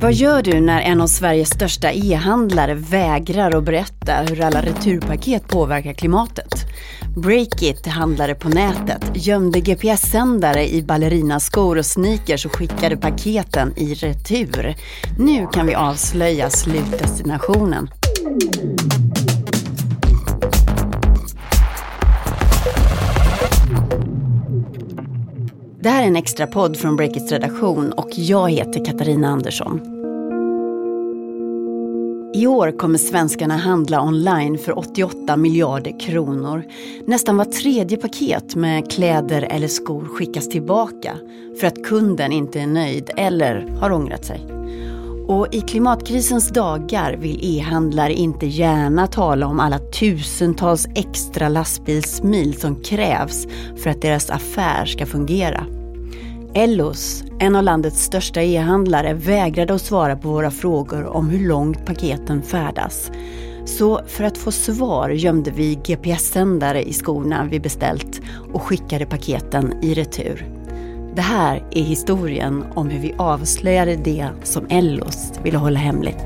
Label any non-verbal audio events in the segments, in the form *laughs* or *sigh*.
Vad gör du när en av Sveriges största e-handlare vägrar att berätta hur alla returpaket påverkar klimatet? Breakit, handlare på nätet, gömde GPS-sändare i ballerinaskor och sneakers och skickade paketen i retur. Nu kan vi avslöja slutdestinationen. Det här är en extra podd från Breakits redaktion och jag heter Katarina Andersson. I år kommer svenskarna handla online för 88 miljarder kronor. Nästan var tredje paket med kläder eller skor skickas tillbaka för att kunden inte är nöjd eller har ångrat sig. Och i klimatkrisens dagar vill e-handlare inte gärna tala om alla tusentals extra lastbilsmil som krävs för att deras affär ska fungera. Ellos, en av landets största e-handlare, vägrade att svara på våra frågor om hur långt paketen färdas. Så för att få svar gömde vi GPS-sändare i skorna vi beställt och skickade paketen i retur. Det här är historien om hur vi avslöjade det som Ellos ville hålla hemligt.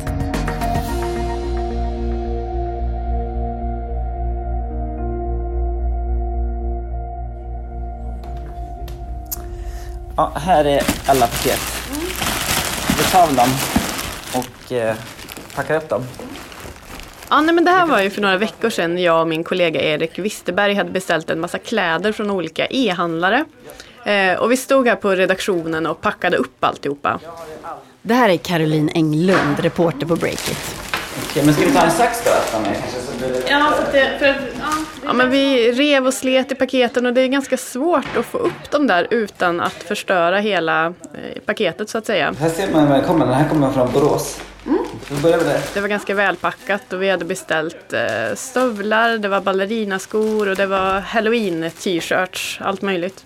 Ja, här är alla paket. Vi tar dem och eh, packar upp dem. Ja, nej, men det här var ju för några veckor sedan jag och min kollega Erik Wisterberg hade beställt en massa kläder från olika e-handlare. Eh, och vi stod här på redaktionen och packade upp alltihopa. Det här är Caroline Englund, reporter på Breakit. Okej, men ska vi ta en sax då? Ja, för att det, för att, ja, ja, men vi rev och slet i paketen och det är ganska svårt att få upp dem där utan att förstöra hela eh, paketet så att säga. Här ser man var kommer. Den här kommer från Borås. Mm. Det var ganska välpackat och vi hade beställt eh, stövlar, det var ballerinaskor och det var halloween t-shirts, allt möjligt.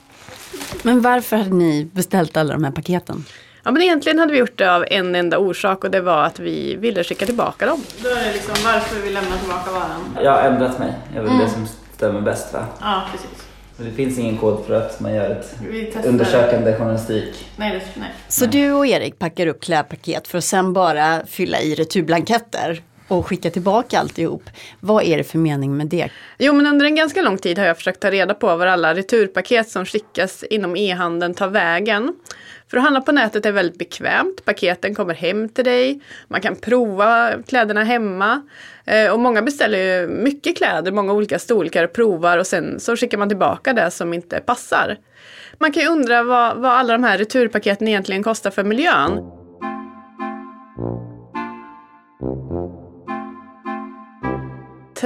Men varför hade ni beställt alla de här paketen? Ja men egentligen hade vi gjort det av en enda orsak och det var att vi ville skicka tillbaka dem. Då är det liksom varför vi lämnar tillbaka varan. Jag har ändrat mig. Jag vill det som stämmer bäst va? Ja precis. Det finns ingen kod för att man gör ett undersökande journalistik. Nej, det, nej. Så du och Erik packar upp klädpaket för att sen bara fylla i returblanketter och skicka tillbaka alltihop. Vad är det för mening med det? Jo men under en ganska lång tid har jag försökt ta reda på var alla returpaket som skickas inom e-handeln tar vägen. För att handla på nätet är väldigt bekvämt. Paketen kommer hem till dig. Man kan prova kläderna hemma. Eh, och många beställer ju mycket kläder, många olika storlekar och provar och sen så skickar man tillbaka det som inte passar. Man kan ju undra vad, vad alla de här returpaketen egentligen kostar för miljön.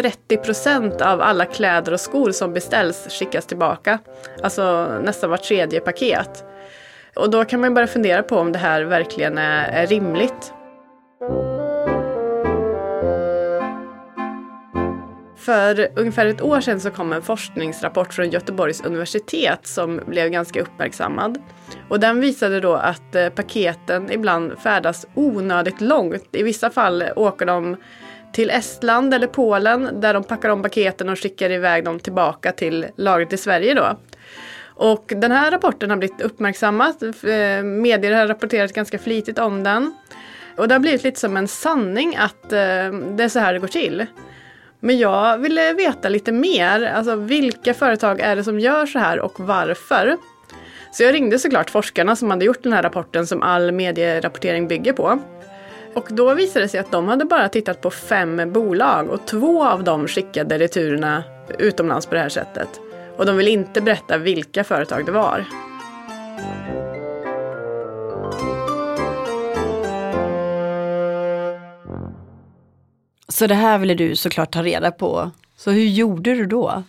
30 procent av alla kläder och skor som beställs skickas tillbaka. Alltså nästan vart tredje paket. Och då kan man börja fundera på om det här verkligen är, är rimligt. För ungefär ett år sedan så kom en forskningsrapport från Göteborgs universitet som blev ganska uppmärksammad. Och den visade då att eh, paketen ibland färdas onödigt långt. I vissa fall åker de till Estland eller Polen där de packar om paketen och skickar iväg dem tillbaka till lagret i Sverige då. Och den här rapporten har blivit uppmärksammad. Eh, medier har rapporterat ganska flitigt om den. Och det har blivit lite som en sanning att eh, det är så här det går till. Men jag ville veta lite mer, alltså vilka företag är det som gör så här och varför? Så jag ringde såklart forskarna som hade gjort den här rapporten som all medierapportering bygger på. Och då visade det sig att de hade bara tittat på fem bolag och två av dem skickade returerna utomlands på det här sättet. Och de vill inte berätta vilka företag det var. Så det här ville du såklart ta reda på. Så hur gjorde du då?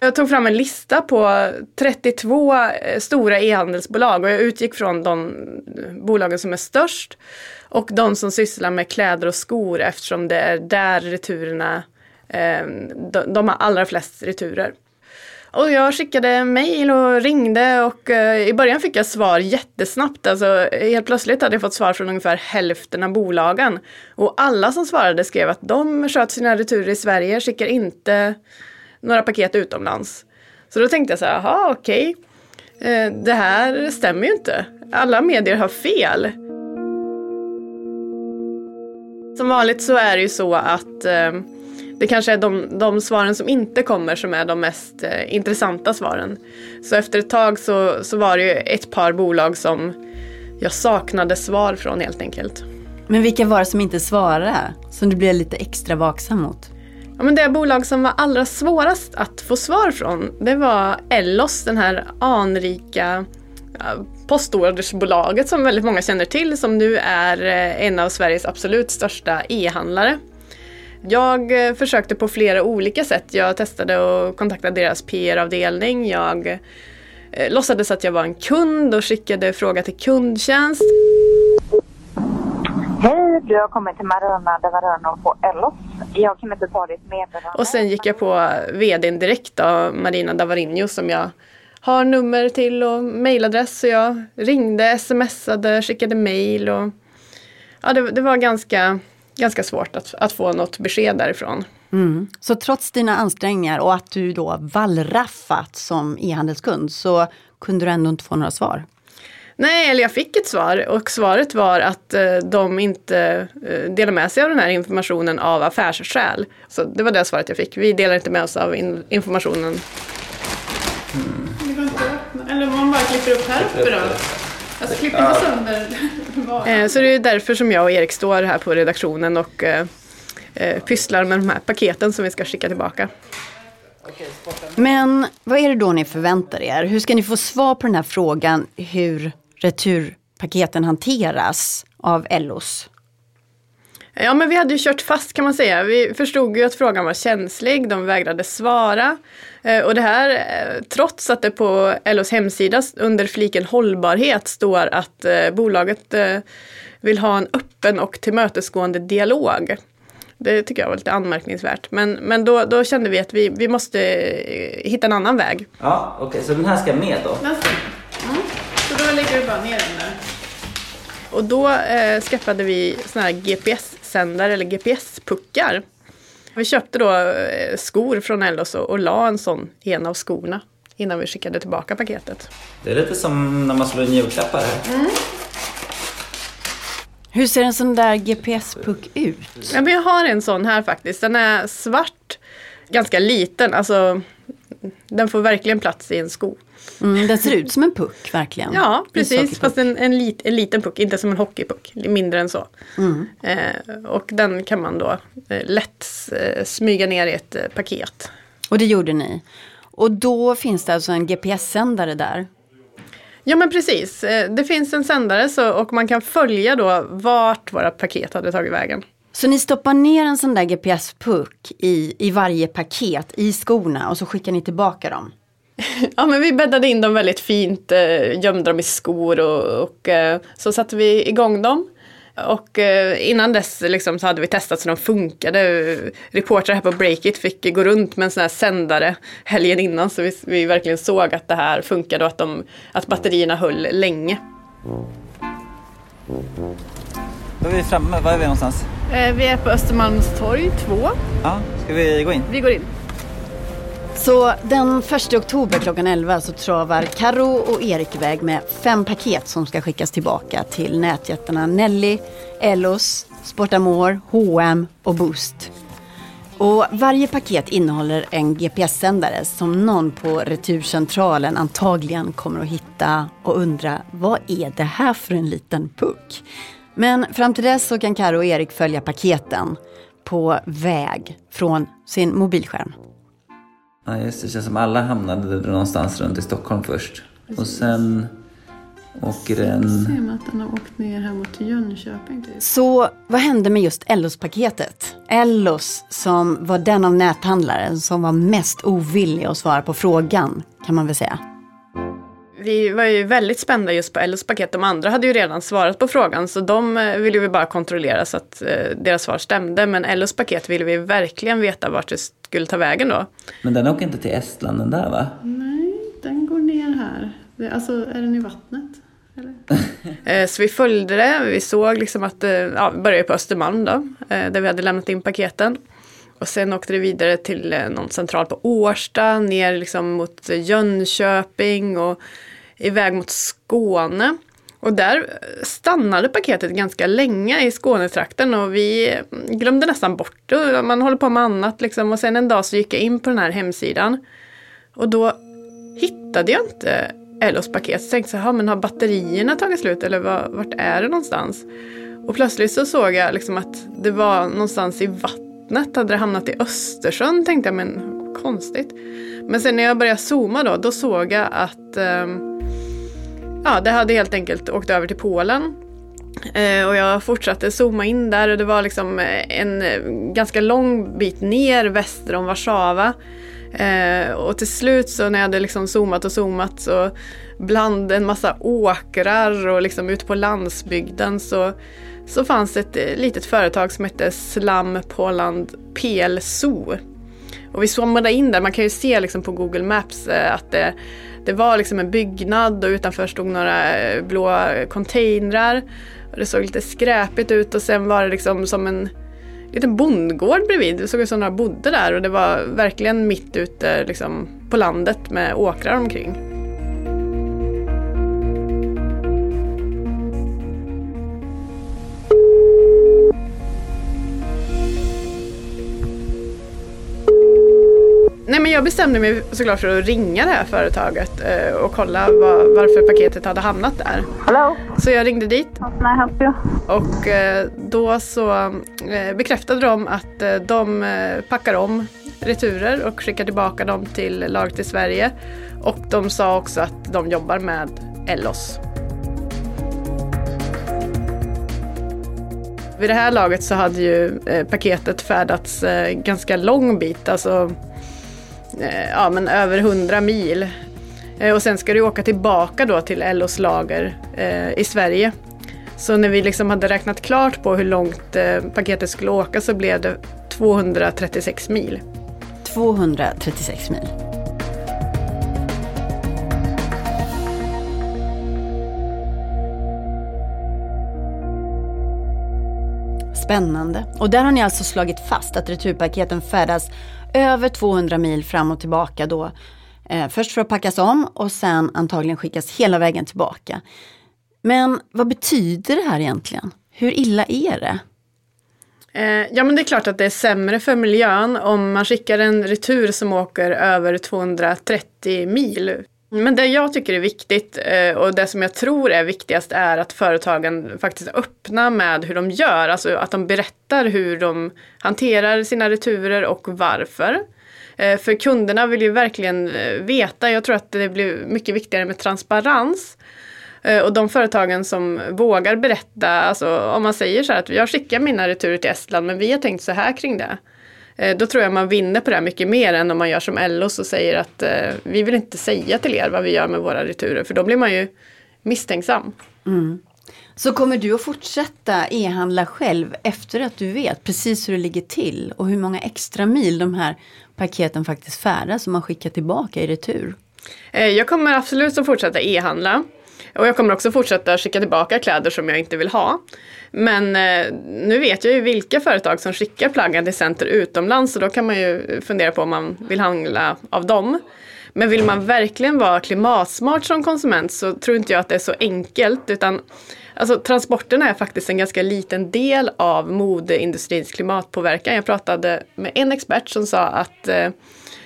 Jag tog fram en lista på 32 eh, stora e-handelsbolag och jag utgick från de bolagen som är störst och de som sysslar med kläder och skor eftersom det är där returerna, eh, de, de har allra flest returer. Och jag skickade mejl och ringde och eh, i början fick jag svar jättesnabbt. Alltså, helt plötsligt hade jag fått svar från ungefär hälften av bolagen. Och alla som svarade skrev att de sköter sina returer i Sverige, skickar inte några paket utomlands. Så då tänkte jag så här, jaha okej, eh, det här stämmer ju inte. Alla medier har fel. Som vanligt så är det ju så att eh, det kanske är de, de svaren som inte kommer som är de mest eh, intressanta svaren. Så efter ett tag så, så var det ju ett par bolag som jag saknade svar från helt enkelt. Men vilka var det som inte svarade? Som du blev lite extra vaksam mot? Ja, men det bolag som var allra svårast att få svar från det var Ellos, den här anrika postordersbolaget som väldigt många känner till som nu är eh, en av Sveriges absolut största e-handlare. Jag eh, försökte på flera olika sätt. Jag testade att kontakta deras PR-avdelning. Jag eh, låtsades att jag var en kund och skickade fråga till kundtjänst. Hej, du har kommit till Maruna Davarano på Ellos. Jag kan inte ta ditt meddelande. Och sen gick jag på VDn direkt då, Marina Davarino som jag har nummer till och mailadress. Så jag ringde, smsade, skickade mail och ja, det, det var ganska, ganska svårt att, att få något besked därifrån. Mm. Så trots dina ansträngningar och att du då vallraffat som e-handelskund så kunde du ändå inte få några svar? Nej, eller jag fick ett svar och svaret var att eh, de inte eh, delar med sig av den här informationen av affärsskäl. Så det var det svaret jag fick. Vi delar inte med oss av in informationen. Mm. Eller om man bara klipper upp här uppe då. Alltså klipper man sönder *laughs* Så det är därför som jag och Erik står här på redaktionen och eh, eh, pysslar med de här paketen som vi ska skicka tillbaka. Men vad är det då ni förväntar er? Hur ska ni få svar på den här frågan hur returpaketen hanteras av Ellos? Ja men vi hade ju kört fast kan man säga. Vi förstod ju att frågan var känslig, de vägrade svara. Eh, och det här eh, trots att det på LOs hemsida under fliken hållbarhet står att eh, bolaget vill ha en öppen och tillmötesgående dialog. Det tycker jag var lite anmärkningsvärt. Men, men då, då kände vi att vi, vi måste hitta en annan väg. Ja, okej, okay, så den här ska med då? Den ska med. Mm. Så då lägger vi bara ner den där. Och då eh, skaffade vi såna här GPS-sändare eller GPS-puckar. Vi köpte då eh, skor från Ellos och, och la en sån i en av skorna innan vi skickade tillbaka paketet. Det är lite som när man slår in julklappar. Mm. Hur ser en sån där GPS-puck ut? Ja, men jag har en sån här faktiskt. Den är svart, ganska liten. Alltså, den får verkligen plats i en sko. Mm, den ser ut som en puck verkligen. Ja precis, fast en, en, lit, en liten puck, inte som en hockeypuck, mindre än så. Mm. Eh, och den kan man då eh, lätt eh, smyga ner i ett eh, paket. Och det gjorde ni. Och då finns det alltså en GPS-sändare där? Ja men precis, eh, det finns en sändare så, och man kan följa då vart våra paket hade tagit vägen. Så ni stoppar ner en sån där GPS-puck i, i varje paket i skorna och så skickar ni tillbaka dem? *laughs* Ja men vi bäddade in dem väldigt fint, eh, gömde dem i skor och, och eh, så satte vi igång dem. Och eh, innan dess liksom, så hade vi testat så de funkade. Reportrar här på Breakit fick gå runt med en sån här sändare helgen innan så vi, vi verkligen såg att det här funkade och att, de, att batterierna höll länge. Då är vi framme, var är vi någonstans? vi är på Östermalmstorg 2. Ja, ska vi gå in? Vi går in. Så den 1 oktober klockan 11 så travar Karo och Erik iväg med fem paket som ska skickas tillbaka till nätjättarna Nelly, Ellos, Sportamore, H&M och Boost. Och varje paket innehåller en GPS-sändare som någon på returcentralen antagligen kommer att hitta och undra vad är det här för en liten puck? Men fram till dess så kan Karo och Erik följa paketen på väg från sin mobilskärm. Ja just det, det känns som alla hamnade någonstans runt i Stockholm först. Precis. Och sen åker den... Ser man att den har åkt ner här mot Jönköping typ. Så vad hände med just Ellos-paketet? Ellos som var den av näthandlaren som var mest ovillig att svara på frågan, kan man väl säga. Vi var ju väldigt spända just på Ellos paket. De andra hade ju redan svarat på frågan så de eh, ville vi bara kontrollera så att eh, deras svar stämde. Men Ellos paket ville vi verkligen veta vart det skulle ta vägen då. Men den åker inte till Estland den där va? Nej, den går ner här. Alltså är den i vattnet? *laughs* Eh, så vi följde det. Vi såg liksom att, ja, vi började på Östermalm då, där vi hade lämnat in paketen. Och sen åkte det vidare till eh, någon central på Årsta, ner liksom mot Jönköping och iväg mot Skåne. Och där eh, stannade paketet ganska länge i Skånetrakten och vi mm, glömde nästan bort det. Man håller på med annat liksom. Och sen en dag så gick jag in på den här hemsidan. Och då hittade jag inte Ellos paket. Så tänkte jag, men har batterierna tagit slut eller vart är det någonstans? Och plötsligt så såg jag liksom att det var någonstans i vattnet. Hade det hamnat i Östersjön tänkte jag, men konstigt. Men sen när jag började zooma då, då såg jag att eh, ja, det hade helt enkelt åkt över till Polen. Eh, och jag fortsatte zooma in där och det var liksom eh, en eh, ganska lång bit ner väster om Warszawa. Eh, och till slut så när jag hade liksom zoomat och zoomat så bland en massa åkrar och liksom ute på landsbygden så, så fanns ett eh, litet företag som hette Slam Poland PLSO. Och vi zoomade in där, man kan ju se liksom på Google Maps eh, att det, det var liksom en byggnad och utanför stod några eh, blå containrar. Och det såg lite skräpigt ut och sen var det liksom som en liten bondgård bredvid. Det såg ut som några bodde där och det var verkligen mitt ute liksom, på landet med åkrar omkring. Men jag bestämde mig såklart för att ringa det här företaget eh, och kolla var, varför paketet hade hamnat där. Hello, Så jag ringde dit how can I help you? och eh, då så eh, bekräftade de att de packar om returer och skickar tillbaka dem till lagret i Sverige. Och de sa också att de jobbar med Ellos. Vid det här laget så hade ju paketet färdats ganska lång bit, alltså Eh, ja, men över 100 mil. Eh, och sen ska du åka tillbaka då till LOs lager eh, i Sverige. Så när vi liksom hade räknat klart på hur långt eh, paketet skulle åka så blev det 236 mil. 236 mil. Spännande. Och där har ni alltså slagit fast att returpaketen färdas över 200 mil fram och tillbaka då. Eh, först för att packas om och sen antagligen skickas hela vägen tillbaka. Men vad betyder det här egentligen? Hur illa är det? Eh, ja men det är klart att det är sämre för miljön om man skickar en retur som åker över 230 mil. Men det jag tycker är viktigt eh, och det som jag tror är viktigast är att företagen faktiskt är öppna med hur de gör. Alltså att de berättar hur de hanterar sina returer och varför. Eh, för kunderna vill ju verkligen eh, veta. Jag tror att det blir mycket viktigare med transparens. Och de företagen som vågar berätta, alltså om man säger så här att jag skickar mina returer till Estland men vi har tänkt så här kring det. Eh, Då tror jag man vinner på det här mycket mer än om man gör som Ellos och säger att eh, vi vill inte säga till er vad vi gör med våra returer för då blir man ju misstänksam. Så kommer du att fortsätta e-handla själv efter att du vet precis hur det ligger till och hur många extra mil de här paketen faktiskt färdas som man skickar tillbaka i retur? Eh, Jag kommer absolut att fortsätta e-handla. Och jag kommer också fortsätta skicka tillbaka kläder som jag inte vill ha. Men eh, nu vet jag ju vilka företag som skickar plaggen till Center utomlands och då kan man ju fundera på om man vill handla av dem. Men vill man verkligen vara klimatsmart som konsument så tror inte jag att det är så enkelt utan Alltså transporterna är faktiskt en ganska liten del av modeindustrins klimatpåverkan. Jag pratade med en expert som sa att eh,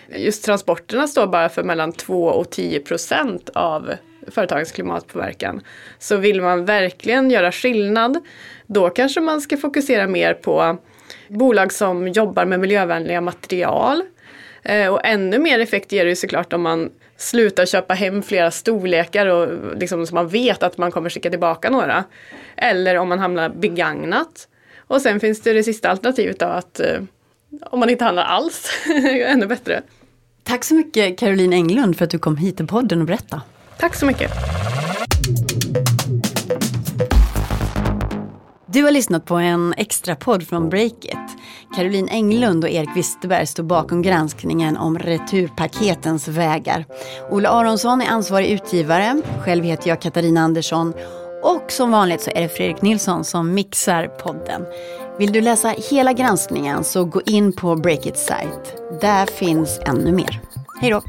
just transporterna står bara för mellan 2 och 10 procent av företagens klimatpåverkan. Så vill man verkligen göra skillnad, då kanske man ska fokusera mer på bolag som jobbar med miljövänliga material. Eh, och ännu mer effekt ger det ju såklart om man slutar köpa hem flera storlekar och liksom så man vet att man kommer skicka tillbaka några. Eller om man hamnar begagnat. Och sen finns det det sista alternativet då att eh, om man inte handlar alls, *laughs* ännu bättre. Tack så mycket Caroline Englund för att du kom hit till podden och berättade. Tack så mycket. Du har lyssnat på en extra podd från Breakit. Caroline Englund och Erik Wisterberg står bakom granskningen om returpaketens vägar. Ola Aronsson är ansvarig utgivare. Själv heter jag Katarina Andersson. Och som vanligt så är det Fredrik Nilsson som mixar podden. Vill du läsa hela granskningen så gå in på Breakits sajt. Där finns ännu mer. Hej då!